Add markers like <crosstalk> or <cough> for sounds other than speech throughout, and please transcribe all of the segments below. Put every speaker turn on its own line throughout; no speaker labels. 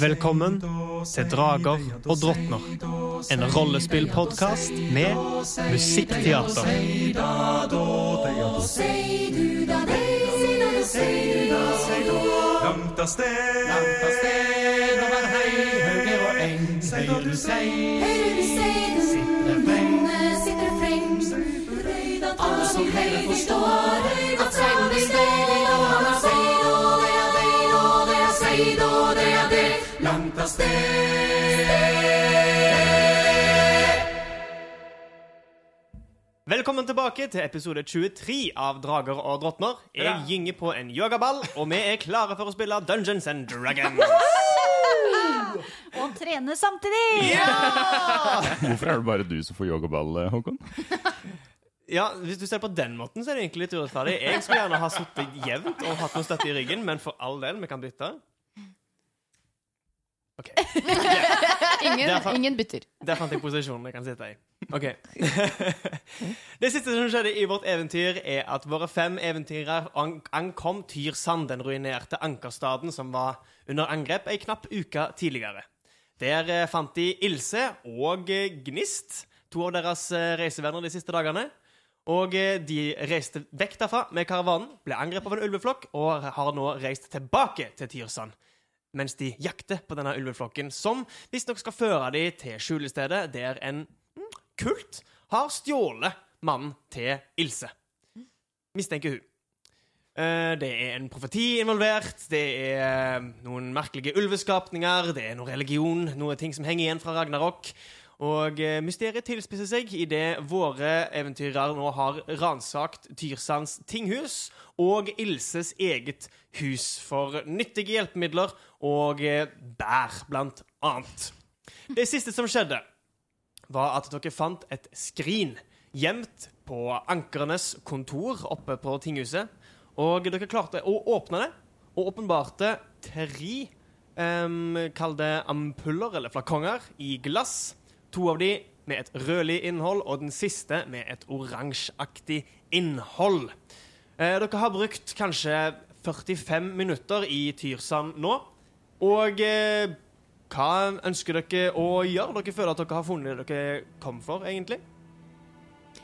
Velkommen til Drager og drottner. En rollespillpodkast med musikkteater.
Langt av sted, langt av sted over høyre og eng, høyre du sei, sitter freng, alle som hører forstår, at av sted.
Velkommen tilbake til episode 23 av Drager og drottner. Jeg gynger på en yogaball, og vi er klare for å spille Dungeons and Dragons.
Og trene samtidig!
Hvorfor er det bare du som får yogaball, Håkon? <laughs>
Ja, Hvis du ser på den måten, så er det egentlig litt urettferdig. Jeg skulle gjerne ha sittet jevnt og hatt noe støtte i ryggen, men for all del, vi kan bytte. <laughs> OK.
Ingen, ingen bytter.
Der fant jeg posisjonen jeg kan sitte i. Ok. <laughs> det siste som skjedde i vårt eventyr, er at våre fem eventyrere an ankom Tyrsand, den ruinerte ankerstaden som var under angrep ei knapp uke tidligere. Der eh, fant de Ilse og eh, Gnist, to av deres eh, reisevenner de siste dagene. Og de reiste vekk derfra med karavanen, ble angrepet av en ulveflokk og har nå reist tilbake til Tyrsand mens de jakter på denne ulveflokken, som visstnok skal føre dem til skjulestedet der en mm, kult har stjålet mannen til Ilse. Mistenker hun. Eh, Det er en profeti involvert, det er eh, noen merkelige ulveskapninger, det er noe religion, noe ting som henger igjen fra Ragnarok. Og eh, mysteriet tilspisser seg idet våre eventyrere nå har ransakt Tyrsands tinghus og Ilses eget hus for nyttige hjelpemidler og eh, bær, blant annet. Det siste som skjedde, var at dere fant et skrin gjemt på ankernes kontor oppe på tinghuset. Og dere klarte å åpne det, og åpenbarte tre um, Kall det ampuller eller flakonger i glass. To av de med et rødlig innhold, og den siste med et oransjeaktig innhold. Eh, dere har brukt kanskje 45 minutter i Tyrsand nå. Og eh, hva ønsker dere å gjøre? Dere føler at dere har funnet det dere kom for, egentlig?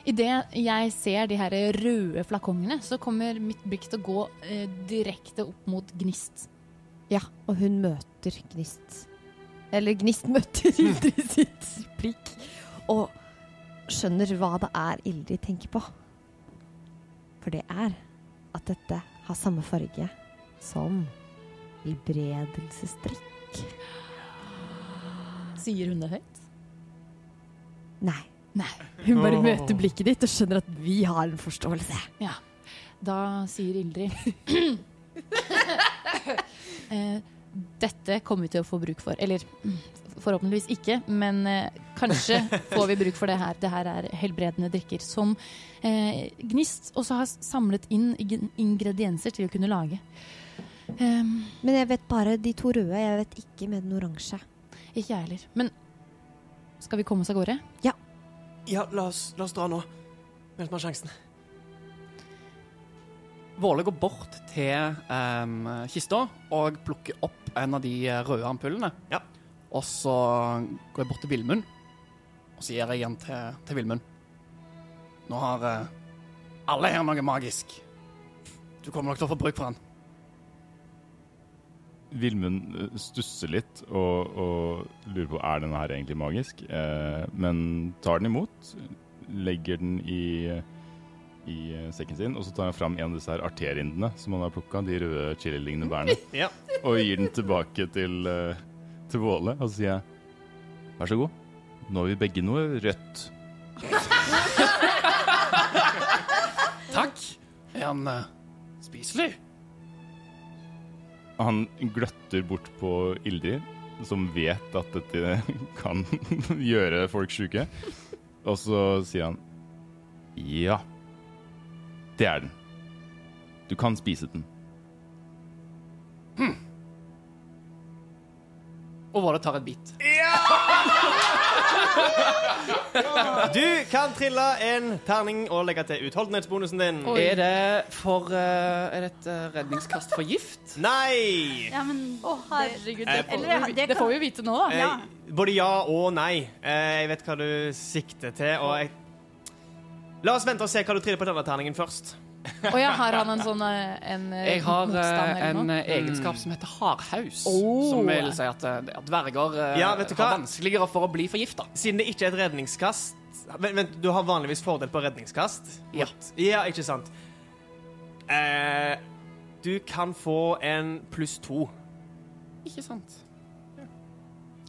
Idet jeg ser de her røde flakongene, så kommer mitt blikk til å gå eh, direkte opp mot Gnist.
Ja, og hun møter Gnist. Eller Gnist møter <laughs> Ildrid sitt blikk. Og skjønner hva det er Ildrid tenker på. For det er at dette har samme farge som helbredelsesdrikk.
Sier hun det høyt?
Nei.
Nei.
Hun bare møter blikket ditt og skjønner at vi har en forståelse.
Da sier Ildrid <clears throat> eh, Dette kommer vi til å få bruk for. Eller forhåpentligvis ikke, men eh, kanskje får vi bruk for det her. Det her er helbredende drikker som eh, Gnist også har samlet inn ingredienser til å kunne lage. Ehm,
Men jeg vet bare de to røde. Jeg vet ikke med den oransje.
ikke jeg heller. Men skal vi komme oss av gårde?
Ja, la oss, la oss dra nå. Mens vi har sjansen.
Våle går bort til um, kista og plukker opp en av de røde ampullene.
Ja.
Og så går jeg bort til Vilmund, og så gir jeg den til, til Vilmund. Nå har uh, alle her noe magisk. Du kommer nok til å få bruk for den.
Vilmund eh, stusser litt og, og lurer på er denne her egentlig magisk, eh, men tar den imot, legger den i, i eh, sekken sin, og så tar han fram en av disse her arterindene som han har plukka, de røde chili-lignende bærene, <laughs>
Ja.
og gir den tilbake til, eh, til Våle, og så sier jeg vær så god, nå har vi begge noe rødt. <laughs>
Takk. Er han uh, spiselig?
Han gløtter bort på Ildrid, som vet at dette <laughs> kan <laughs> gjøre folk sjuke. Og så sier han Ja, det er den. Du kan spise den.
Og Våle tar en bit. <laughs>
Du kan trille en terning og legge til utholdenhetsbonusen din.
Oi.
Er det for uh, Er det et uh, redningskast for gift?
Nei!
Ja, men
Herregud, det
Eh,
får,
eller,
vi,
det
det får vi vite nå, da.
Ja.
Eh, både ja og nei. Eh, jeg vet hva du sikter til, og jeg La oss vente og se hva du triller på denne terningen først. <laughs>
Og ja, har han en sånn eh, en, eh,
Jeg har eh, en
noe?
egenskap som heter hardhaus.
Oh.
Som vil si at at dverger
Ja, vet du hva?
har vanskeligere for å bli forgifta.
Siden det ikke er et redningskast Vent, vent, du har vanligvis fordel på redningskast?
Ja.
Ja, ikke sant. Eh, du kan få en pluss to.
Ikke sant?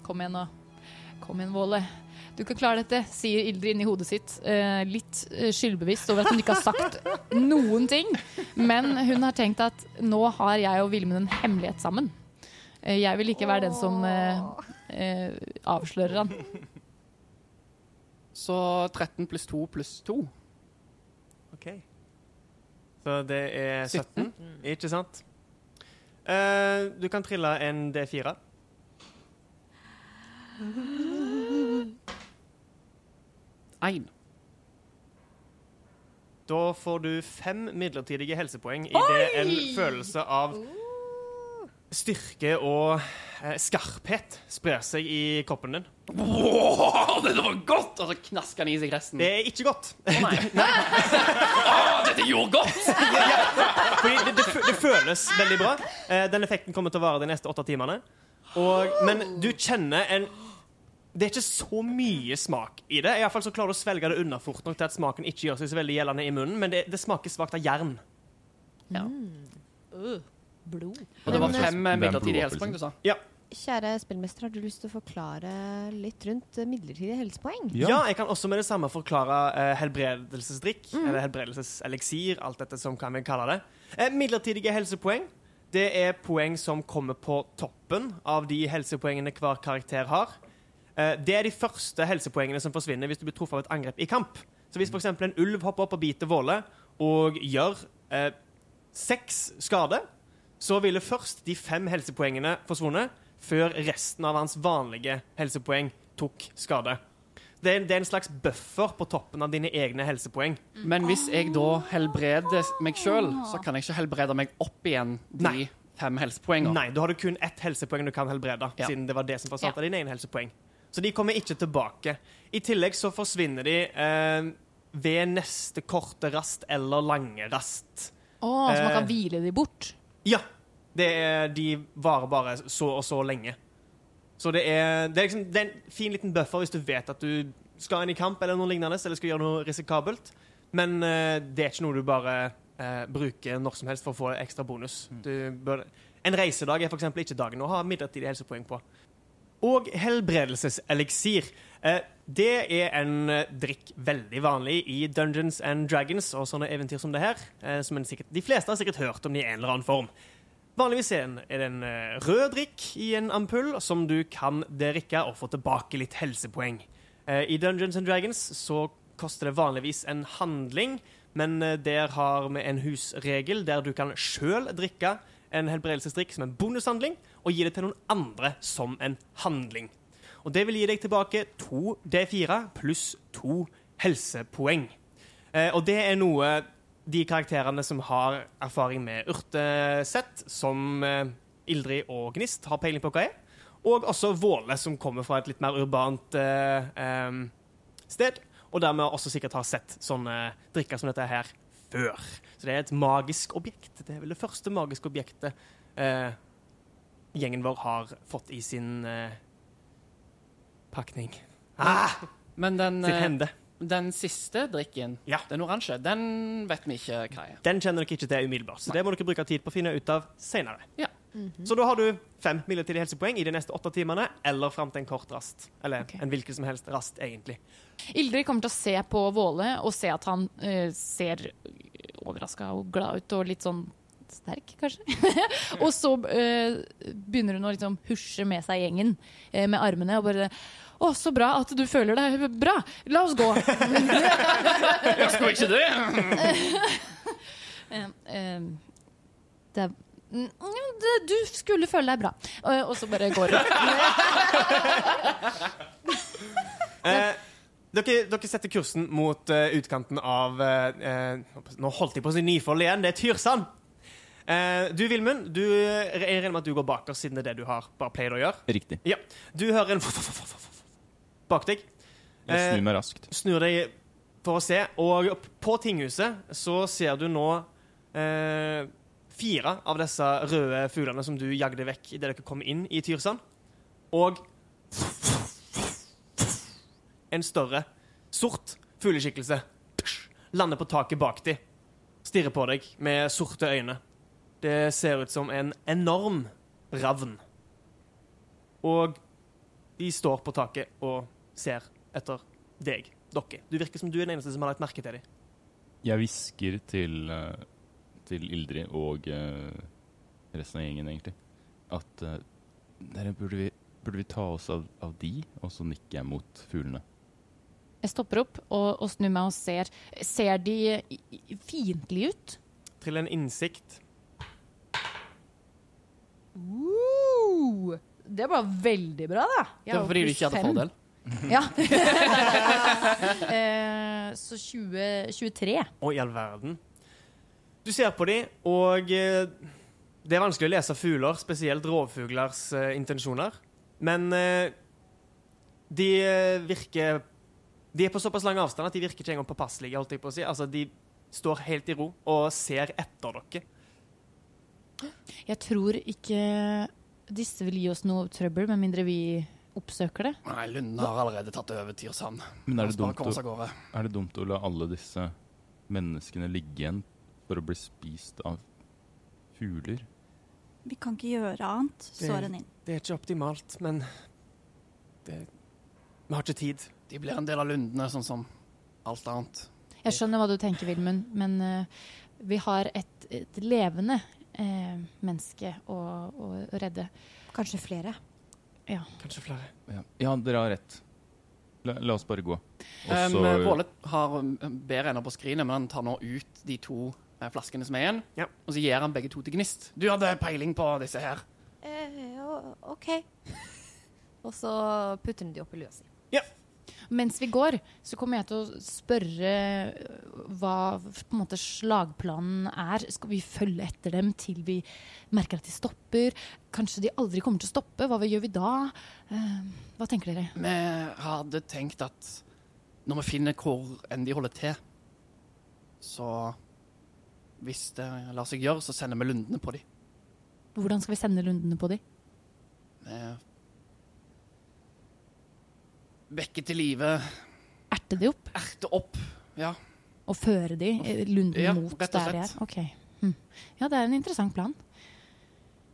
Kom igjen, nå. Kom igjen, Våle. Du kan klare dette, sier Ildrid inni hodet sitt. Eh, litt eh, skyldbevisst over at hun ikke har sagt <laughs> noen ting. Men hun har tenkt at nå har jeg og Vilmund en hemmelighet sammen. Eh, jeg vil ikke være den som eh, eh, avslører han.
Så 13 pluss 2 pluss 2.
OK. Så det er 17,
17.
ikke sant? Eh, du kan trille en D4. <laughs>
Én.
Da får du fem midlertidige helsepoeng i det en følelse av styrke og eh, skarphet sprer seg i kroppen din.
Wow, <laughs> dette var godt! Og så knasker han i seg resten.
Det er ikke godt.
Å nei. <laughs> Ah, dette gjorde godt!
Fordi det, det, fø- det føles veldig bra. Eh, den effekten kommer til å vare de neste åtte timene. Og, men du kjenner en Det er ikke så mye smak i det. I hvert fall så klarer du å svelge det unna fort nok til at smaken ikke gjør seg så veldig gjeldende i munnen, men det, det smaker svakt av jern.
Blod.
Og det var fem
en
midlertidige helsepoeng du sa.
Kjære spillmester, har du lyst til å forklare litt rundt eh, midlertidige helsepoeng?
Ja. jeg kan også med det samme forklare eh, helbredelsesdrikk, eller helbredelseseliksir, alt dette som kan vi kalle det. Eh, midlertidige helsepoeng, det er poeng som kommer på toppen av de helsepoengene hver karakter har. Eh, det er de første helsepoengene som forsvinner hvis du blir truffet av et angrep i kamp. Så hvis f.eks. en ulv hopper opp og biter Våle og gjør eh, seks skade, så ville først de fem helsepoengene forsvunnet, før resten av hans vanlige helsepoeng tok skade. Det er, det er en slags buffer på toppen av dine egne helsepoeng.
Men hvis jeg da helbreder meg sjøl, så kan jeg ikke helbrede meg opp igjen de
Nei.
fem helsepoengene.
Nei, da har du kun ett helsepoeng du kan helbrede,
Ja.
siden det var det som forsvant av dine egne helsepoeng. Så de kommer ikke tilbake. I tillegg så forsvinner de eh, ved neste korte rast eller lange rast.
Å, så man
Eh.
kan hvile de bort?
Ja. Det er, de varer bare så og så lenge. Så det er, det er liksom det er en fin liten buffer hvis du vet at du skal inn i kamp eller noe lignende, eller skal gjøre noe risikabelt. Men eh, det er ikke noe du bare eh, bruker når som helst for å få ekstra bonus. Du bør, en reisedag er f.eks. ikke dagen å ha midlertidig helsepoeng på. Og helbredelseseliksir. Eh, det er en eh, drikk veldig vanlig i Dungeons and Dragons og sånne eventyr som det her. Eh, som sikkert, de fleste har sikkert hørt om det i en eller annen form. Vanligvis er det en rød drikk i en ampull som du kan drikke og få tilbake litt helsepoeng. I Dungeons and Dragons så koster det vanligvis en handling, men der har vi en husregel der du kan sjøl drikke en helbredelsesdrikk som en bonushandling, og gi det til noen andre som en handling. Og det vil gi deg tilbake to D4 pluss to helsepoeng. Eh, og det er noe de karakterene som har erfaring med urtesett, som eh, Ildrid og Gnist, har peiling på hva er. Og også Våle, som kommer fra et litt mer urbant eh, sted. Og dermed også sikkert har sett sånne drikker som dette her før. Så det er et magisk objekt. Det er vel det første magiske objektet eh, gjengen vår har fått i sin uh, pakning. Ah,
Men den,
hende.
den siste drikken,
Ja.
den oransje, den vet vi ikke hva er.
Den kjenner dere ikke til umiddelbart, så det må dere bruke tid på å finne ut av senere.
Ja.
Så da har du fem midlertidige helsepoeng i de neste åtte timene, eller fram til en kort rast. Eller
okay.
en hvilken som helst rast, egentlig.
Ildrid kommer til å se på Våle og se at han uh, ser overraska og glad ut og litt sånn sterk, kanskje. <laughs> og så eh, begynner hun å liksom husje med seg gjengen eh, med armene og bare Å, så bra at du føler deg bra. La oss gå. <laughs>
Jeg skulle ikke det! <laughs>
Eh, eh, det er Mm, du skulle føle deg bra. Og, så bare går hun.
Eh, dere, dere setter kursen mot uh, utkanten av eh, eh, Nå holdt jeg på å si Nyfold igjen. Det er Tyrsand. Eh, du, Vilmund, du, jeg regner med at du går bakerst, siden det er det du har bare pleid å gjøre.
Riktig.
Ja. Du hører en bak deg.
Jeg
Eh,
snur meg raskt.
snur deg for å se, og på tinghuset så ser du nå eh, fire av disse røde fuglene som du jagde vekk idet dere kom inn i Tyrsand. Og en større, sort fugleskikkelse lander på taket bak dem. Stirrer på deg med sorte øyne. Det ser ut som en enorm ravn. Og de står på taket og ser etter deg, dere. Du virker som du er den eneste som har lagt merke til dem.
Jeg hvisker til, eh, til Ildrid og eh, resten av gjengen, egentlig, at eh, dere burde vi, burde vi ta oss av, av de, og så nikker jeg mot fuglene.
Jeg stopper opp og, og snur meg og ser. Ser de fiendtlige ut?
Til en innsikt.
Uh, det var veldig bra, da. Jeg
Det var fordi du ikke hadde fordel. <laughs>
Ja. <laughs> Eh, så 20, 23.
Å, i all verden. Du ser på dem, og eh, det er vanskelig å lese fugler, spesielt rovfuglers uh, intensjoner. Men uh, de virker De er på såpass lang avstand at de virker ikke engang påpasselige. holdt jeg på å si. Altså, De står helt i ro og ser etter dere.
Jeg tror ikke disse vil gi oss noe trøbbel, med mindre vi oppsøker det.
Nei, Lunde har allerede tatt over Tyrsand.
Men er det, dumt å, er det dumt å la alle disse menneskene ligge igjen for å bli spist av fugler?
Vi kan ikke gjøre annet, så Renin.
Det er ikke optimalt, men det, Vi har ikke tid.
De blir en del av lundene, sånn som alt annet.
Jeg skjønner hva du tenker, Vilmund, men uh, vi har et, et levende eh, menneske å, å redde.
Kanskje flere.
Kanskje flere.
Ja, ja dere har rett. La, la oss bare gå. Og
Um, Våle har um, bedre ender på skrinet, men han tar nå ut de to eh, flaskene som er igjen,
Ja.
og så gir han begge to til Gnist. Du hadde peiling på disse her.
Eh, OK. <laughs> Og så putter han de oppi lua si.
Mens vi går, så kommer jeg til å spørre øh, hva måte slagplanen er. Skal vi følge etter dem til vi merker at de stopper? Kanskje de aldri kommer til å stoppe? Hva gjør vi da? Eh, hva tenker dere?
Vi hadde tenkt at når vi finner hvor enn de holder til, så Hvis det lar seg gjøre, så sender vi lundene på dem.
Hvordan skal vi sende lundene på dem?
Vekke til live,
Erte de opp
erte opp. Ja.
og føre de lunden
Ja,
mot
rett og
der de er?
slett.
Ok. Hm. Ja, det er en interessant plan.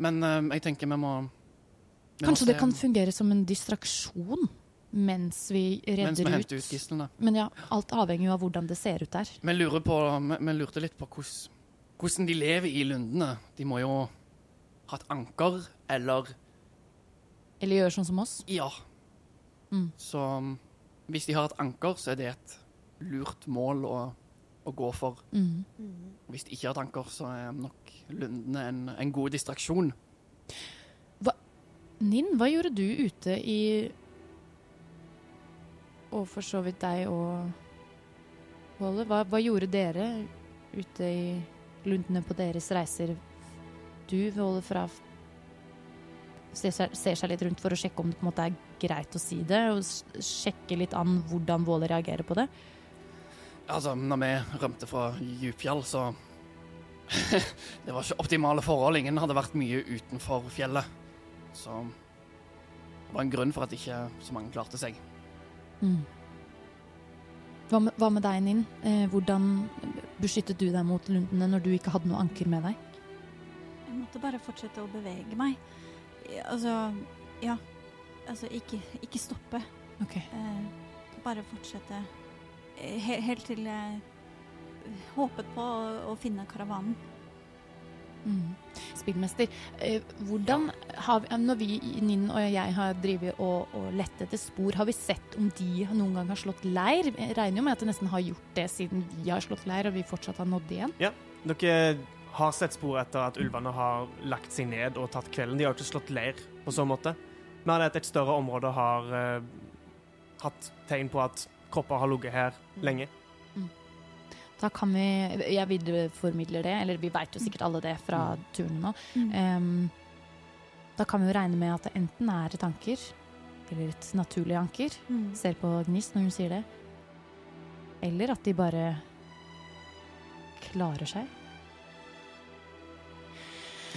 Men uh, jeg tenker vi må vi må
Kanskje det kan fungere som en distraksjon mens vi redder
Mens vi
ut.
henter ut gislene.
Men ja, alt avhenger jo av hvordan det ser ut der.
Vi, lurer på, vi lurte litt på hvordan, hvordan de lever i lundene. De må jo ha et anker, eller
Eller gjøre sånn som oss.
Ja.
Mm.
Så um, hvis de har et anker, så er det et lurt mål å, å gå for.
Mm.
Hvis de ikke har et anker, så er nok lundene en, en god distraksjon.
Ninn, hva gjorde du ute i Og for så vidt deg og Våle. Hva, hva gjorde dere ute i lundene på deres reiser? Du, Våle, fra ser, seg- ser seg litt rundt for å sjekke om det på en måte er greit å si det, og sjekke litt an hvordan Våle reagerer på det.
Altså, når vi rømte fra Djupfjell, så <laughs> Det var ikke optimale forhold. Ingen hadde vært mye utenfor fjellet. Så det var en grunn for at ikke så mange klarte seg.
Mm. Hva, med, hva med deg, Ninn? Eh, hvordan beskyttet du deg mot lundene når du ikke hadde noe anker med deg?
Jeg måtte bare fortsette å bevege meg. Altså, ja. Altså, ikke, ikke stoppe.
Ok.
Eh, bare fortsette eh, he helt til jeg håpet på å, å finne karavanen.
Mm. Spillmester, eh, hvordan har vi, når vi, Ninn og jeg har drevet og, og lett etter spor, har vi sett om de noen gang har slått leir? Jeg regner jo med at de nesten har gjort det siden vi har slått leir og vi fortsatt har nådd igjen.
Ja, Dere har sett spor etter at ulvene har lagt seg ned og tatt kvelden. De har jo ikke slått leir på sånn måte. Men at et større område har uh, hatt tegn på at kropper har ligget her lenge.
Da kan vi Jeg videreformidler det, eller vi veit jo sikkert alle det fra turen nå.
Mm.
Em, da kan vi jo regne med at det enten er et anker, eller et naturlig anker.
Mm.
Ser på Gnist når hun sier det. Eller at de bare klarer seg.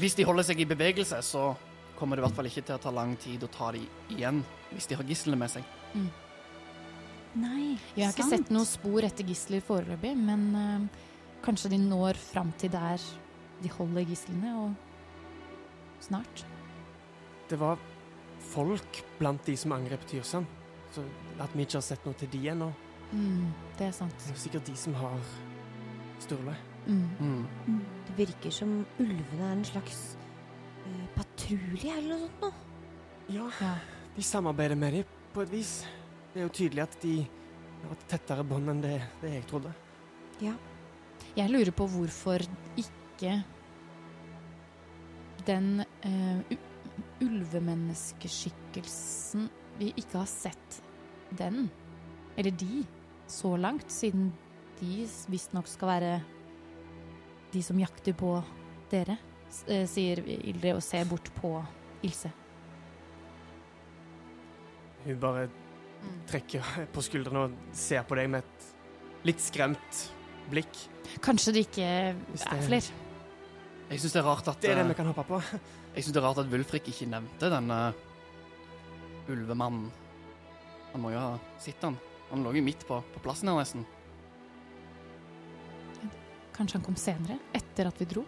Hvis de holder seg i bevegelse, så kommer det i hvert fall ikke til å ta lang tid å ta dem igjen hvis de har gislene med seg.
Nei,
Jeg har ikke sett noe spor etter gisler foreløpig, men uh, kanskje de når fram til der de holder gislene, og snart.
Det var folk blant de som angrep Tyrsand. Så at vi ikke har sett noe til de ennå.
Mm, det er sant.
Det er sikkert de som har Sturle.
Mm.
Mm.
Det virker som ulvene er en slags patrulje eller noe sånt noe.
Ja,
Ja.
de samarbeider med dem på et vis. Det er jo tydelig at de har et tettere bånd enn det, det jeg trodde.
Jeg lurer på hvorfor ikke den uh, ulvemenneskeskikkelsen Vi ikke har sett den, eller de, så langt, siden de visstnok skal være de som jakter på dere, sier Ildrid og ser bort på Ilse.
Hun bare trekker på skuldrene og ser på deg med et litt skremt blikk.
Kanskje det ikke er flere?
Jeg syns det er rart at
Det er det
eh,
vi kan hoppe på. <laughs>
Jeg synes det er rart at Wulfrik ikke nevnte denne ulvemannen. Han må jo ha sett han. Han lå jo midt på, på plassen her nesten.
Kanskje han kom senere, etter at vi dro?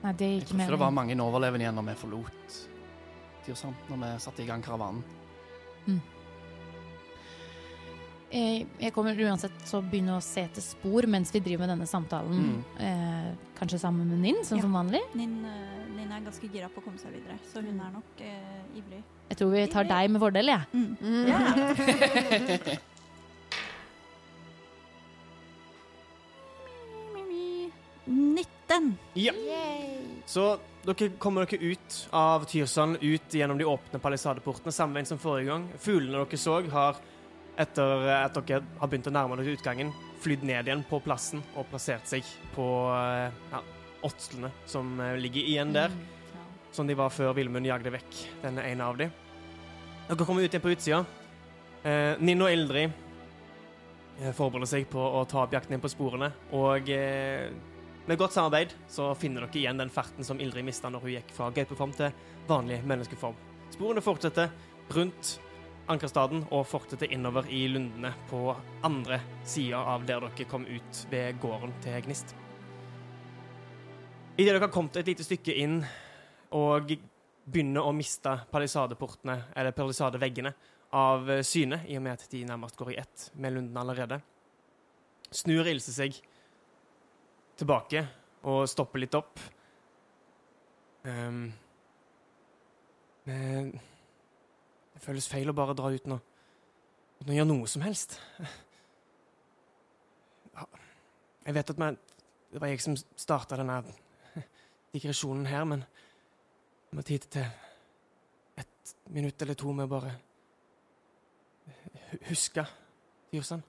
Nei, det
Jeg tror ikke det var mange overlevende igjen når vi forlot Tyrsand, når vi satte i gang karavanen.
Jeg, jeg kommer uansett til å begynne å se etter spor mens vi driver med denne samtalen.
Mm.
Eh, kanskje sammen med Ninn, sånn
Ja.
som vanlig.
Ninn, eh, er ganske gira på å komme seg videre, så hun er nok eh, ivrig.
Jeg tror vi tar deg med fordel, jeg.
Mm. 19.
Ja. <laughs> Så dere kommer dere ut av Tyrsand, ut gjennom de åpne palisadeportene, samme veien som forrige gang. Fuglene dere så, har etter at dere har begynt å nærme dere utgangen, flydd ned igjen på plassen og plassert seg på eh, ja, åtslene som eh, ligger igjen der, som de var før Vilmund jagde vekk den ene av dem. Dere kommer ut igjen på utsida. Eh, Ninn og Ildrid eh, forbereder seg på å ta opp jakten inn på sporene, og eh, med godt samarbeid så finner dere igjen den ferten som Ildrid mista når hun gikk fra gaupeform til vanlig menneskeform. Sporene fortsetter rundt Ankerstaden og fortsetter innover i lundene på andre sida av der dere kom ut ved gården til Gnist. Idet dere har kommet et lite stykke inn og begynner å miste palisadeportene, eller palisadeveggene, av syne, i og med at de nærmest går i ett med lundene allerede, snur Ilse seg tilbake og stopper litt opp. Um, men det føles feil å bare dra ut nå uten å gjøre noe som helst. Ja, Jeg vet at man, det var jeg som starta denne digresjonen her, men vi har tid til et minutt eller to med å bare huske Tyrsand.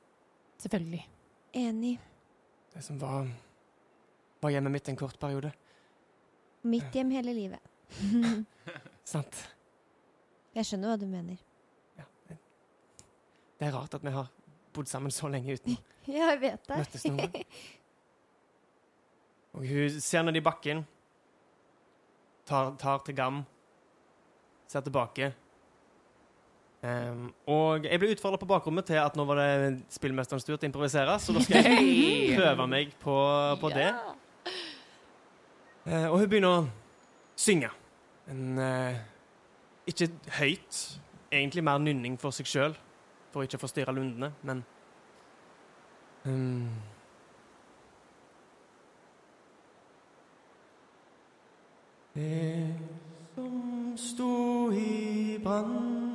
Selvfølgelig.
Enig.
Det som var, var hjemmet mitt en kort periode.
Mitt hjem hele livet. <laughs>
Sant?
Jeg skjønner hva du mener.
Ja. det- er rart at vi har bodd sammen så lenge uten <laughs>
Ja, jeg vet det.
møttes noen gang. <laughs> Og hun ser ned i bakken, tar, tar til gam, ser tilbake. Um, og jeg ble utfordra på bakrommet til at nå var det spillmesterens tur til å improvisere, så da skal jeg prøve meg på, på det. Eh, og hun begynner å synge. En, eh, ikke høyt, egentlig mer nynning for seg sjøl, for å ikke forstyrre lundene, men um, Det som sto i brann,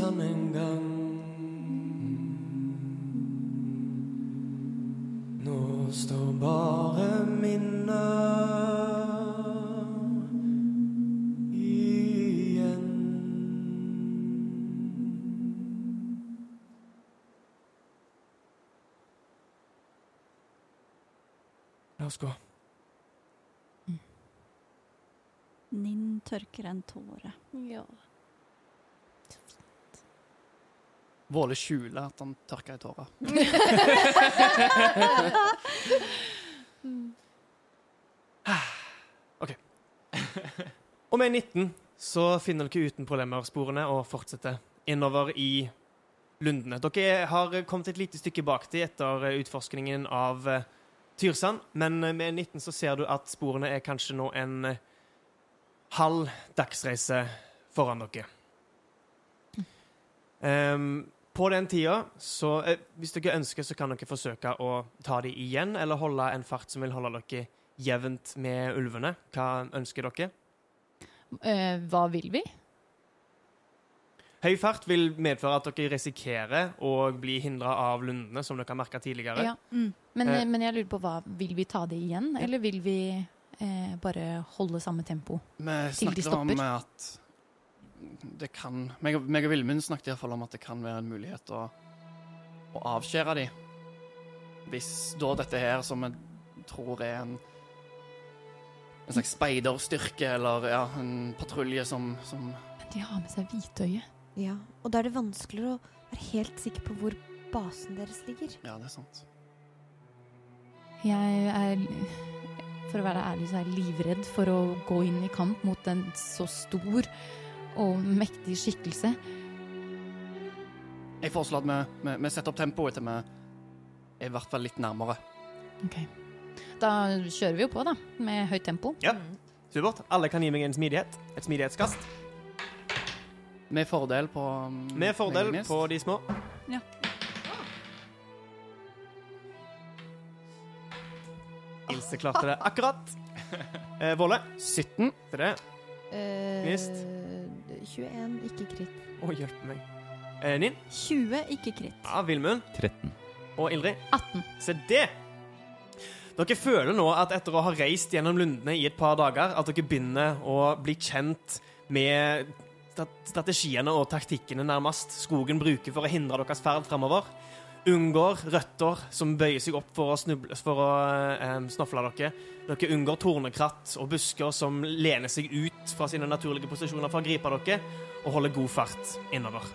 En gang. Nå står bare minner igjen. La oss gå.
Ninn tørker en tåre.
Ja.
Våle skjuler at han tørker <laughs> OK. <laughs> Om
Og med 19 så finner dere uten problemer sporene og fortsetter innover i lundene. Dere har kommet et lite stykke bak dem etter utforskningen av eh, Tyrsand, men med 19 så ser du at sporene er kanskje nå en eh, halv dagsreise foran dere. Ehm, på den tida, så eh, Hvis dere ønsker, så kan dere forsøke å ta de igjen, eller holde en fart som vil holde dere jevnt med ulvene. Hva ønsker dere?
Eh, hva vil vi?
Høy fart vil medføre at dere risikerer å bli hindra av lundene, som dere har merka tidligere.
Ja.
Mm.
Men,
Eh.
men jeg lurer på hva Vil vi ta det igjen, eller vil vi eh, bare holde samme tempo?
Vi
Til de
snakket om at det kan meg meg og Vilmund snakket i hvert fall om at det kan være en mulighet å, å avskjære de. Hvis da dette her, som jeg tror er en en slags speiderstyrke eller ja, en patrulje som, som
Men de har med seg hvitøye.
Ja, og da er det vanskeligere å være helt sikker på hvor basen deres ligger.
Ja, det er sant.
Jeg er For å være ærlig så er jeg livredd for å gå inn i kamp mot en så stor og mektig skikkelse.
Jeg foreslår at vi, vi, vi setter opp tempoet til vi er i hvert fall litt nærmere.
Ok. Da kjører vi jo på, da, med høyt tempo.
Ja. Supert. Alle kan gi meg en smidighet. Et smidighetskast.
Med fordel på um,
Med fordel på de små.
Ja.
Ilse klarte det akkurat. <laughs> Eh, Volle.
17.
Til det.
Eh,
Gnist.
21, ikke kritt.
Å, hjelpe meg. Eh, Ninn.
20, ikke kritt.
Ja, Vilmund.
13.
Og Ildrid.
18.
Se det! Dere føler nå at etter å ha reist gjennom lundene i et par dager, at dere begynner å bli kjent med strategiene og taktikkene nærmest skogen bruker for å hindre deres ferd fremover. Unngår røtter som bøyer seg opp for å, snuble, for å eh, snofle dere. Dere unngår tornekratt og busker som lener seg ut fra sine naturlige posisjoner for å gripe dere, og holder god fart innover.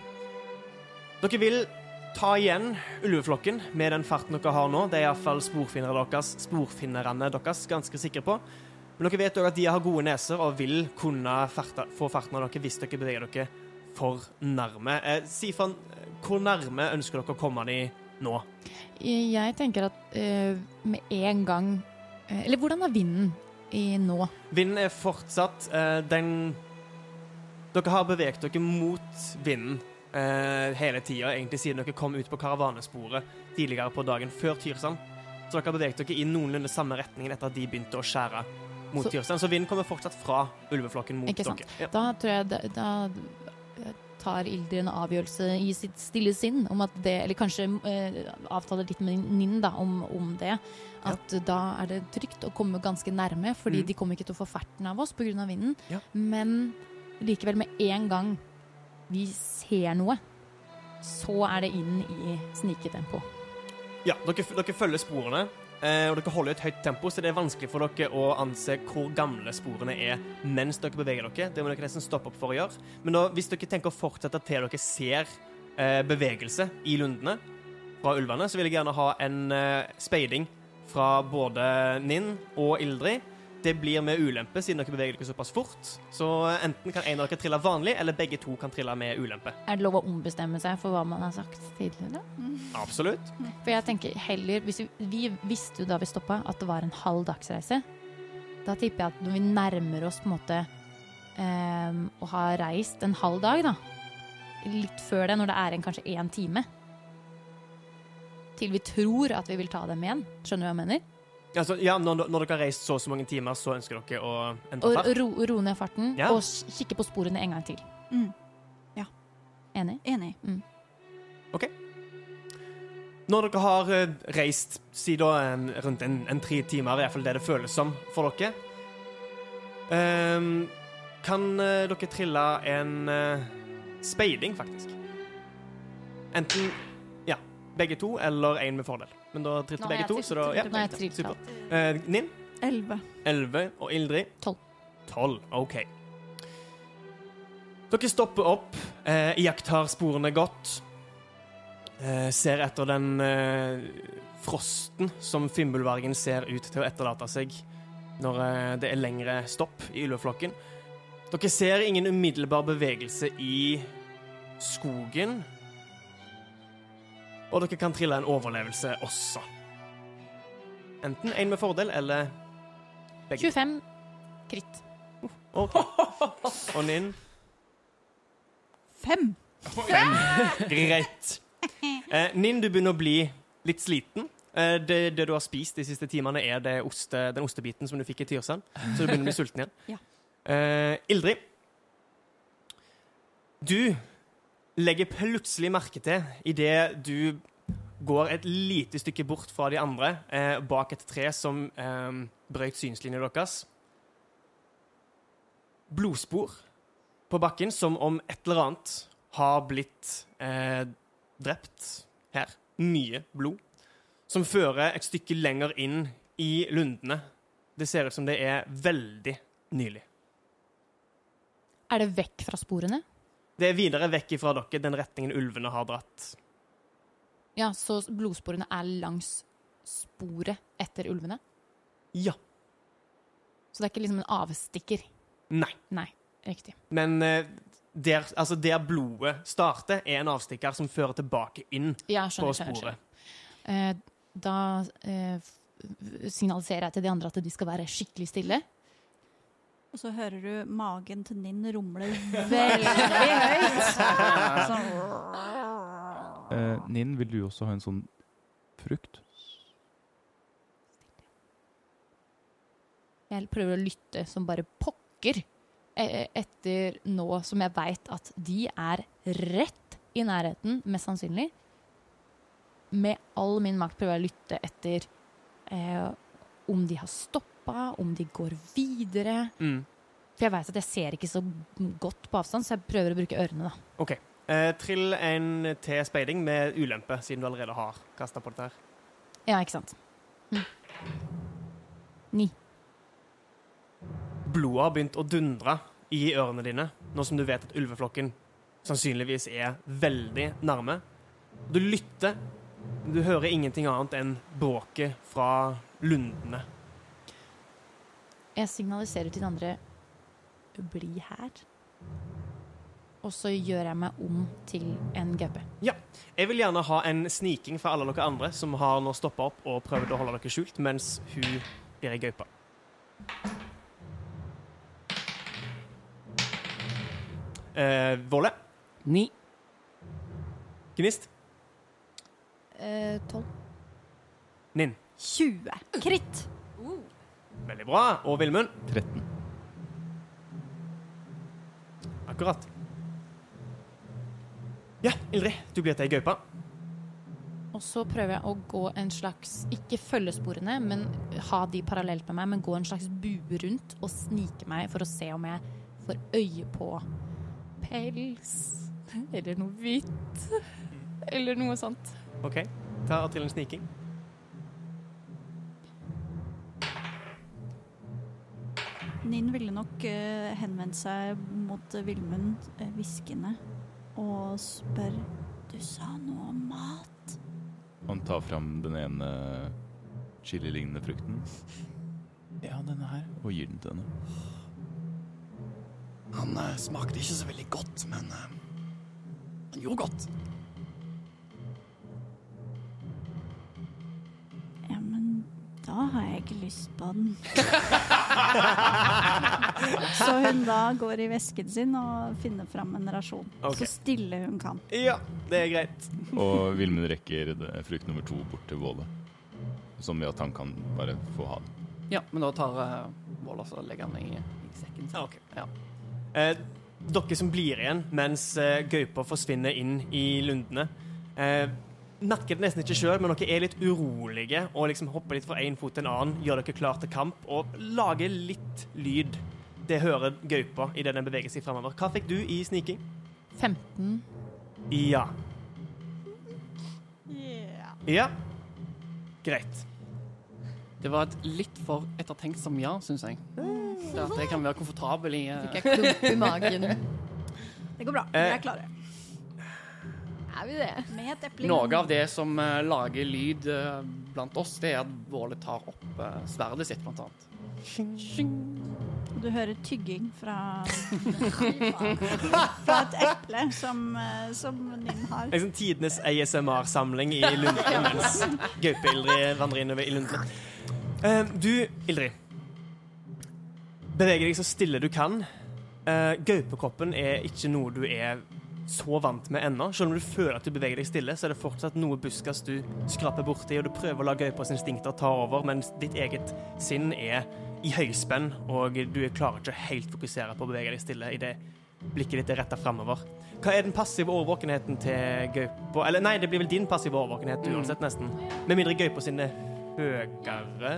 Dere vil ta igjen ulveflokken med den farten dere har nå. Det er iallfall sporfinnere deres, sporfinnerne deres ganske sikre på. Men dere vet òg at de har gode neser og vil kunne farta, få farten av dere hvis dere beveger dere for nærme. Eh, Sifan, hvor nærme ønsker dere å komme de nå?
Jeg tenker at eh, med en gang eh, Eller hvordan er vinden i nå?
Vinden er fortsatt eh, den Dere har beveget dere mot vinden eh, hele tida, egentlig siden dere kom ut på karavanesporet tidligere på dagen før Tyrsand. Så dere har beveget dere i noenlunde samme retningen etter at de begynte å skjære mot
Så-
Tyrsand. Så vinden kommer fortsatt fra ulveflokken mot dere. Ja.
Da tror jeg da, da tar Ilder en avgjørelse i sitt stille sinn om at det Eller kanskje eh, avtaler litt med Ninn da, om, om det. At da er det trygt å komme ganske nærme, fordi
Mm.
de kommer ikke til å få ferten av oss pga. vinden.
Ja.
Men likevel, med en gang vi ser noe, så er det inn i sniketempo.
Ja, dere, dere følger sporene, eh, og dere holder et høyt tempo, så det er vanskelig for dere å anse hvor gamle sporene er mens dere beveger dere. Det må dere nesten stoppe opp for å gjøre. Men da, hvis dere tenker å fortsette til dere ser eh, bevegelse i lundene fra ulvene, så vil jeg gjerne ha en eh, speiding fra både Ninn og Ildrid. Det blir med ulempe, siden dere beveger dere såpass fort. Så enten kan en av dere trille vanlig, eller begge to kan trille med ulempe.
Er det lov å ombestemme seg for hva man har sagt tidligere?
Absolutt.
For jeg tenker heller hvis vi, vi visste jo da vi stoppa at det var en halv dagsreise. Da tipper jeg at når vi nærmer oss på en måte um, å ha reist en halv dag, da Litt før det, når det er en kanskje én time Til vi tror at vi vil ta dem igjen. Skjønner du hva jeg mener?
Altså, ja, når, når dere har reist så og så mange timer, så ønsker dere å endre
Og
fart?
ro, ro ned farten,
Ja.
og kikke på sporene en gang til.
Mm. Ja.
Enig?
Enig. Ok.
Når dere har eh, reist siden en, rundt en, en tre timer, i hvert fall det det føles som for dere, um, kan eh, dere trille en uh, speiding, faktisk. Enten begge to eller én med fordel. Men da trilte begge to, så da ja,
Nå har jeg trilt
Supert. Eh, Nin?
Elleve.
11 og Ildrid
Tolv.
12, OK. Dere stopper opp, eh, iakttar sporene godt. Eh, ser etter den eh, frosten som Fimbulvargen ser ut til å etterlate seg når eh, det er lengre stopp i ulveflokken. Dere ser ingen umiddelbar bevegelse i skogen. Og dere kan trille en overlevelse også. Enten en med fordel eller begge.
25 kritt.
OK. Og Ninn?
Fem.
Greit. Eh, Ninn, du begynner å bli litt sliten. Eh, det, det du har spist de siste timene, er det oste, den ostebiten som du fikk i Tyrsand. Så du begynner å bli sulten igjen.
Ja.
Eh, Ildrid. Du legger plutselig merke til idet du går et lite stykke bort fra de andre, eh, bak et tre som eh, brøyt synslinjen deres. Blodspor på bakken, som om et eller annet har blitt eh, drept her. Mye blod. Som fører et stykke lenger inn i lundene. Det ser ut som det er veldig nylig.
Er det vekk fra sporene?
Det er videre vekk ifra dere, den retningen ulvene har dratt.
Ja, så blodsporene er langs sporet etter ulvene?
Ja.
Så det er ikke liksom en avstikker?
Nei.
Nei, riktig.
Men eh, der, altså der blodet starter, er en avstikker som fører tilbake inn
Ja,
på
skjønner, på
sporet.
skjønner. Eh, da eh, signaliserer jeg til de andre at de skal være skikkelig stille.
Og så hører du magen til Ninn rumle veldig høyt. <laughs> Sånn.
Eh, Ninn, vil du også ha en sånn frukt?
Jeg prøver å lytte som bare pokker eh, etter nå som jeg veit at de er rett i nærheten, mest sannsynlig. Med all min makt prøver jeg å lytte etter eh, om de har stoppa, om de går videre.
Mm.
For jeg veit at jeg ser ikke så godt på avstand, så jeg prøver å bruke ørene, da.
OK. Eh, trill en til speiding med ulempe, siden du allerede har kasta på dette her.
Ja, ikke sant. Mm. Ni.
Blodet har begynt å dundre i ørene dine, nå som du vet at ulveflokken sannsynligvis er veldig nærme. Du lytter, du hører ingenting annet enn bråket fra lundene.
Jeg signaliserer til den andre bli her. Og så gjør jeg meg om til en gaupe.
Jeg vil gjerne ha en sniking fra alle dere andre som har nå stoppa opp og prøvd å holde dere skjult, mens hun blir ei gaupe. Eh, Våle.
Ni.
Gnist.
Eh, Tolv.
Ninn.
20. Kritt.
Veldig bra. Og Vilmund?
13.
Akkurat. Ja, Ildrid, du blir til ei gaupe.
Og så prøver jeg å gå en slags Ikke følge sporene, men ha de parallelt med meg, men gå en slags bue rundt og snike meg for å se om jeg får øye på pels eller noe hvitt. Eller noe sånt.
OK, ta til en sniking.
Ninn ville nok eh, henvendt seg mot eh, Vilmund eh, hviskende og spør Du sa noe om mat?
Han tar fram den ene chili-lignende frukten
Ja, denne her.
og gir den til henne.
Han smakte ikke så veldig godt, men han gjorde godt.
Da har jeg ikke lyst på den. <laughs> Så hun da går i vesken sin og finner fram en rasjon.
Okay.
Så stille hun kan.
Ja, det er greit. <laughs>
Og Vilmund rekker frukt nummer to bort til Våle. Som gjør at han kan bare få ha den.
Ja, men da tar uh, Vål og legger han i, i sekken sin.
Okay.
Ja.
Eh, dere som blir igjen mens eh, gaupa forsvinner inn i lundene, eh, merker det nesten ikke sjøl, men dere er litt urolige og liksom hopper litt fra én fot til en annen, gjør dere klar til kamp og lager litt lyd. Det hører gaupa idet den beveger seg framover. Hva fikk du i sniking?
15.
Ja. Ja. Greit.
Det var et litt for ettertenksomt ja, syns jeg. Det at jeg kan være komfortabel i uh...
Fikk jeg klump i magen. <laughs>
Det går bra. Vi
Eh.
er klare.
Er vi det?
Med et eple
Noe av det som eh, lager lyd eh, blant oss, det er at Våle tar opp eh, sverdet sitt, blant annet.
Du hører tygging fra <laughs> Fra et eple som, som Ninn har.
Liksom tidenes ASMR-samling i lundene mens gaupe-Ildrid vandrer innover i lundene. Uh, du, Ildrid. Beveger deg så stille du kan. Uh, Gaupekroppen er ikke noe du er så vant med ennå. Selv om du føler at du beveger deg stille, så er det fortsatt noe buskas du skraper borti, og du prøver å la gaupas instinkter ta over, mens ditt eget sinn er i høyspenn, og du klarer ikke helt fokusere på å bevege deg stille idet blikket ditt er retta framover. Hva er den passive årvåkenheten til gaupa? Eller nei, det blir vel din passive årvåkenhet uansett, nesten. Med mindre gaupa sin er. Høyere.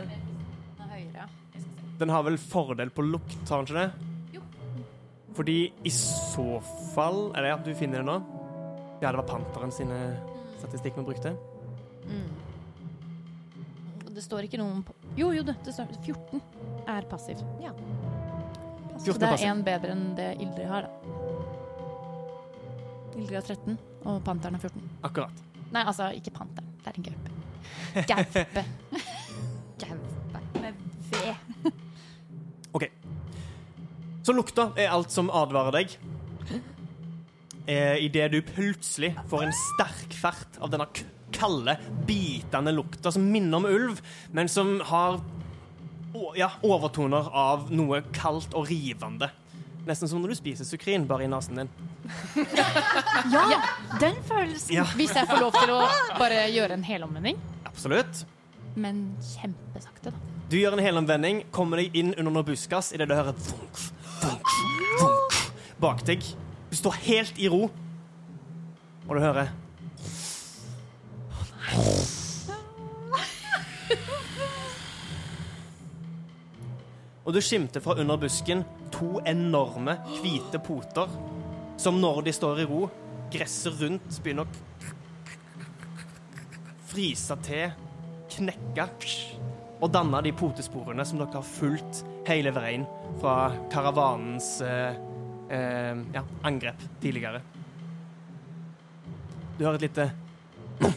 Den har vel fordel på lukt, har den ikke det? Fordi i så fall Eller ja, du finner det nå? Ja, det var Panteren sine statistikk vi brukte.
Det står ikke noe om Jo, jo, det, det står 14 er passiv. Så
14
det er
passiv.
én bedre enn det Ildrid har, da. Ildrid har 13, og Panteren har 14.
Akkurat.
Nei, altså ikke Panteren. Det er en. Gaupe. Gaupe. <laughs>
Så lukta er alt som advarer deg. Eh, Idet du plutselig får en sterk fert av denne kalde, bitende lukta som minner om ulv, men som har ja, overtoner av noe kaldt og rivende. Nesten som når du spiser sukrin, bare i nesen din. <laughs>
Ja, den følelsen.
Ja,
Hvis jeg får lov til å bare gjøre en helomvending,
absolutt.
men kjempesakte, da.
Du gjør en helomvending, kommer deg inn under noe buskas idet du hører et vunk, vunk, vunk bak deg. Du står helt i ro, og du hører Og du skimter fra under busken to enorme, hvite poter som når de står i ro, gresset rundt begynner å fryse til, knekke og danne de potesporene som dere har fulgt hele veien fra karavanens eh, eh, ja, angrep tidligere. Du hører et lite <clears throat>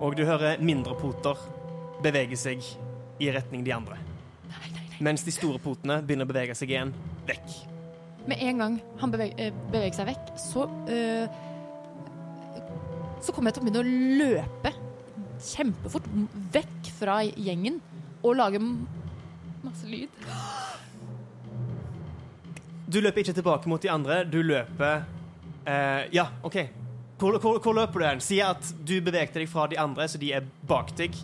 Og du hører mindre poter bevege seg i retning de andre. Mens de store potene begynner å bevege seg igjen vekk.
Med en gang han beveg, eh, beveger seg vekk, så øh, Så kommer jeg til å begynne å løpe kjempefort vekk fra gjengen og lage masse lyd.
Du løper ikke tilbake mot de andre. Du løper eh, Ja, OK. Hvor, hvor, hvor løper du hen? Si at du bevegte deg fra de andre, så de er bak deg.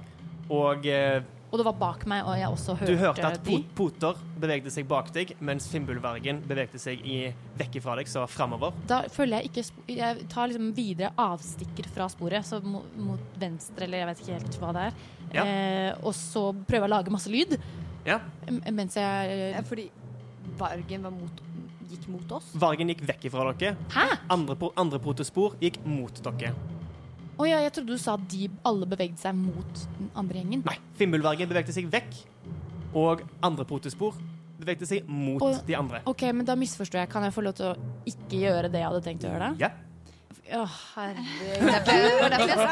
Og eh,
Og det var bak meg, og jeg også hørte,
du hørte at pot Poter bevegde seg bak deg, mens Fimbulvergen bevegde seg i, vekk ifra deg, så framover.
Da føler jeg ikke Jeg tar liksom videre avstikker fra sporet, så mot, mot venstre, eller jeg vet ikke helt hva det er.
Ja.
Eh, og så prøver jeg å lage masse lyd
Ja.
mens jeg
Ja, fordi Vargen var mot, gikk mot oss.
Vargen gikk vekk ifra dere.
Hæ?
Andre, andre protespor gikk mot dere.
Å ja, jeg trodde du sa at de alle bevegde seg mot den andre gjengen.
Nei, Fimbulvergen bevegde seg vekk, og andre protespor bevegde seg mot
Og-
de andre.
OK, men da misforstår jeg. Kan jeg få lov til å ikke gjøre det jeg hadde tenkt å gjøre? da?
Ja.
Å, herregud.
Det var derfor jeg sa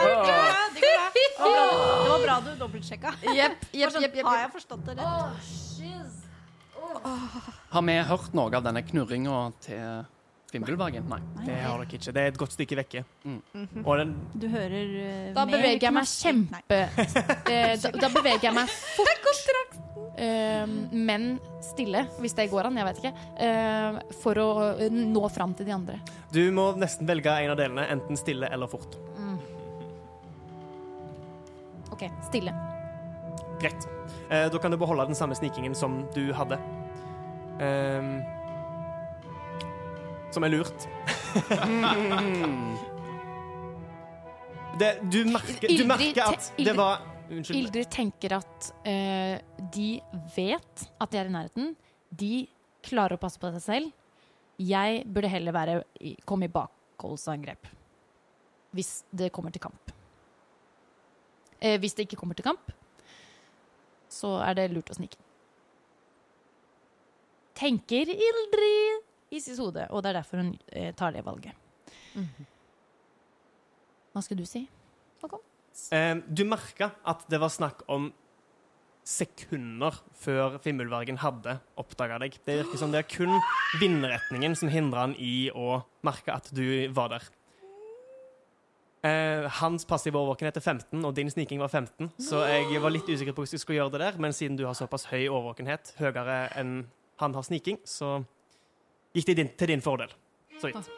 Det var bra du dobbeltsjekka.
Yep, yep,
yep,
jepp.
Har jeg forstått det rett?
Har vi hørt noe av denne knurringa til Fimbulbergen? Nei.
Det har dere ikke. Det er et godt stykke vekke.
Mm.
Og den,
Du hører uh,
Da
mer
beveger jeg meg kjempe eh, da, da beveger jeg meg <laughs> fort. Uh, men stille, hvis det går an. Jeg vet ikke. uh, for å nå fram til de andre.
du må nesten velge en av delene, enten stille eller fort.
OK, stille.
Greit. Eh, da kan du beholde den samme snikingen som du hadde. Ehm, som er lurt. det, du, merker, du merker at det var Unnskyld.
Ildrid tenker at uh, de vet at de er i nærheten. De klarer å passe på seg selv. Jeg burde heller være i, komme i bakholdsangrep. Hvis det kommer til kamp. Eh, hvis det ikke kommer til kamp, så er det lurt å snike. Tenker Ildrid i sitt hode, og det er derfor hun eh, tar det valget. Hva skal du si?
Eh, du merka at det var snakk om sekunder før Fimmelvergen hadde oppdaga deg. Det virker som det er kun vindretningen som hindrer han i å merke at du var der. Eh, hans passive overvåkenhet er 15, og din sniking var 15. Så jeg var litt usikker på hvis jeg skulle gjøre det der, men siden du har såpass høy overvåkenhet, høyere enn han har sniking, så gikk det din, til din fordel. Så vidt.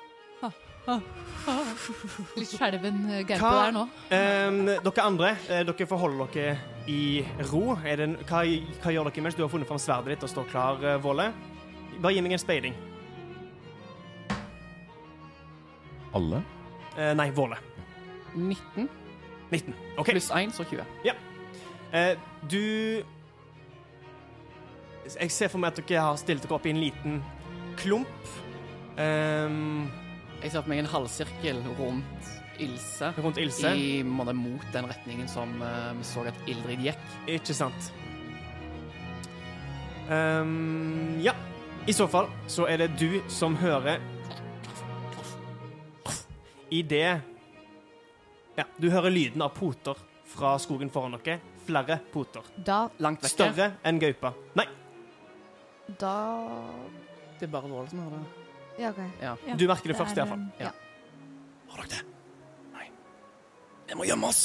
<laughs>
Litt skjelven eh, gaupe
Hva-
der nå.
Um, dere andre, dere dere forholder dere i ro. Er det hva, hva gjør dere mens du har funnet fram sverdet ditt og står klar, uh, Våle? Bare gi meg en speiding.
Alle?
Uh, nei, Våle.
19
19. OK.
pluss 1, så 20.
Eh, du Jeg ser for meg at dere har stilt dere opp i en liten klump. Um,
Jeg ser for meg en halvsirkel rundt Ilse.
rundt Ilse.
I måte, mot den retningen som vi så at Ildrid gikk.
Ikke sant. Um, ja. I så fall så er det du som hører I det Ja, du hører lyden av poter fra skogen foran dere. Flere poter.
Da,
Langt vekke.
Større enn gaupa. Nei,
da
Det er bare Våle som har det.
Ja, OK.
du merker det, først,
er,
iallfall.
Ja.
Har dere det? Nei. Vi må gjemme oss.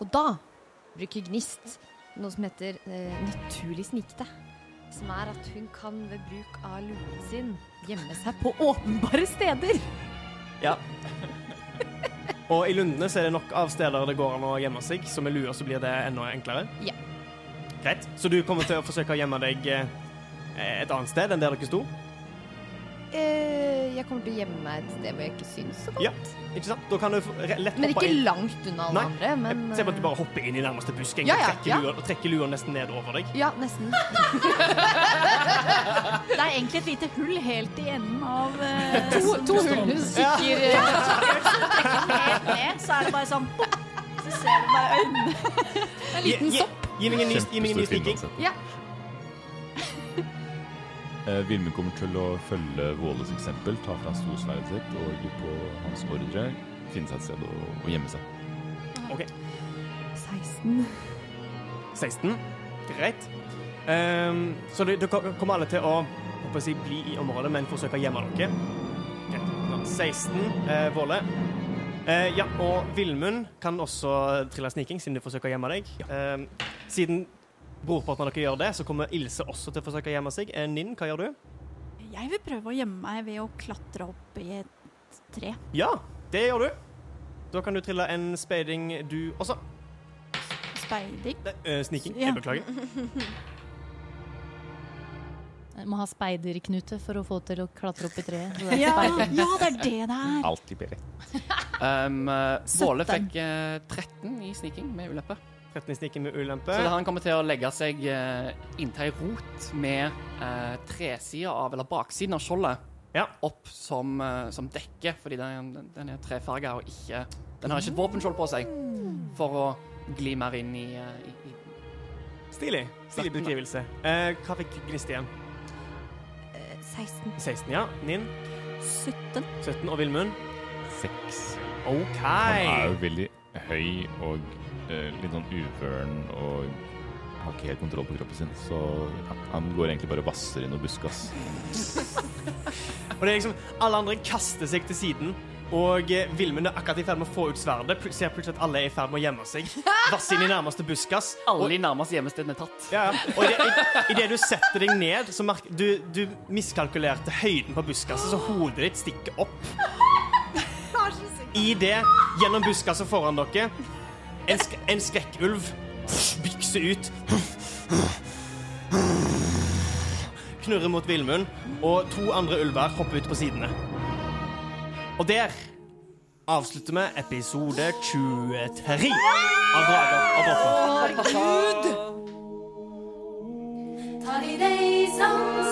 Og da bruker Gnist noe som heter eh, naturlig snikte. Som er at hun kan ved bruk av luen sin gjemme seg på åpenbare steder.
Ja. <laughs> Og i Lundene så er det nok av steder det går an å gjemme seg, så med lua så blir det enda enklere.
Ja.
Greit. Så du kommer til å forsøke å gjemme deg eh, et annet sted enn der dere sto?
Eh, jeg kommer til å gjemme meg et sted hvor jeg ikke syns så godt.
Ja. Ikke sant? Da kan du lett
Men
hoppe
ikke
inn.
langt unna alle
Nei,
andre. Men
Se på at du
eh,
bare hopper inn i nærmeste busk
ja, Ja, og,
trekker,
ja.
Lua, og trekker lua nesten ned over deg.
Ja, nesten. <laughs>
Det er egentlig et lite hull helt i enden av uh,
To, to hull hun stikker ja.
Helt ned, så er det bare sånn Så ser du bare øynene.
en liten sopp.
gi meg en ny,
Ja.
Eh, Vilmund kommer til å følge Våles eksempel, ta fra storsverdet sitt og på hans ordre finne seg et sted å, å gjemme seg. OK.
16.
16. Greit. Um, så dere kommer alle til å håper jeg, å si, bli i området, men forsøke å gjemme dere. Greit. Nå, 16. Eh, Våle. Eh, ja, og Vilmund kan også trille sniking, siden du forsøker å gjemme deg. Ehm, siden brorparten av dere gjør det, så kommer Ilse også til å forsøke å gjemme seg. Eh, Ninn, hva gjør du?
Jeg vil prøve å gjemme meg ved å klatre opp i et tre.
Ja, Det gjør du. Da kan du trille en speiding, du også.
Speiding.
Nei, øh, sniking.
Ja.
Jeg beklager.
Jeg må ha speiderknute for å få til å klatre opp i treet. Det
Ja, ja, det er det det er.
Alltid bedre.
Um, eh, Våle
17.
fikk uh, 13 i sniking med ulempe.
13 i med ulempe.
Så det han kommer til å legge seg uh, inntil ei rot med uh, tresida av, eller baksiden av skjoldet
Ja.
opp som, uh, som dekke, fordi den, den er trefarga og ikke Den har ikke et våpenskjold på seg for å gli mer inn i, uh, i, i
Stilig. Stilig
17
beskrivelse. Uh, hva fikk?
Eh, 16.
16, ja. Nin
17.
17 og Vilmund?
6.
OK.
Han er jo veldig høy og eh, litt sånn uvøren og har ikke helt kontroll på kroppen sin, så ja, han går egentlig bare og vasser i noe buskas. <laughs>
Og det er liksom, Alle andre kaster seg til siden. Og eh, Vilmund er akkurat i ferd med å få ut sverdet. Ser plutselig at alle er i ferd med å gjemme seg. <laughs> Vasse inn i nærmeste buskas.
Alle de nærmeste gjemmestedene er tatt.
Ja, ja. Og idet i, det du setter deg ned, så merker du, du miskalkulerte høyden på buskaset, så hodet ditt stikker opp. <laughs> I det, gjennom buskaset foran dere, en, sk en skrekkulv bykser ut. Knurrer mot Vilmund, og to andre ulver hopper ut på sidene. Og der avslutter vi episode 23 av Drager og drottner.
Reisando,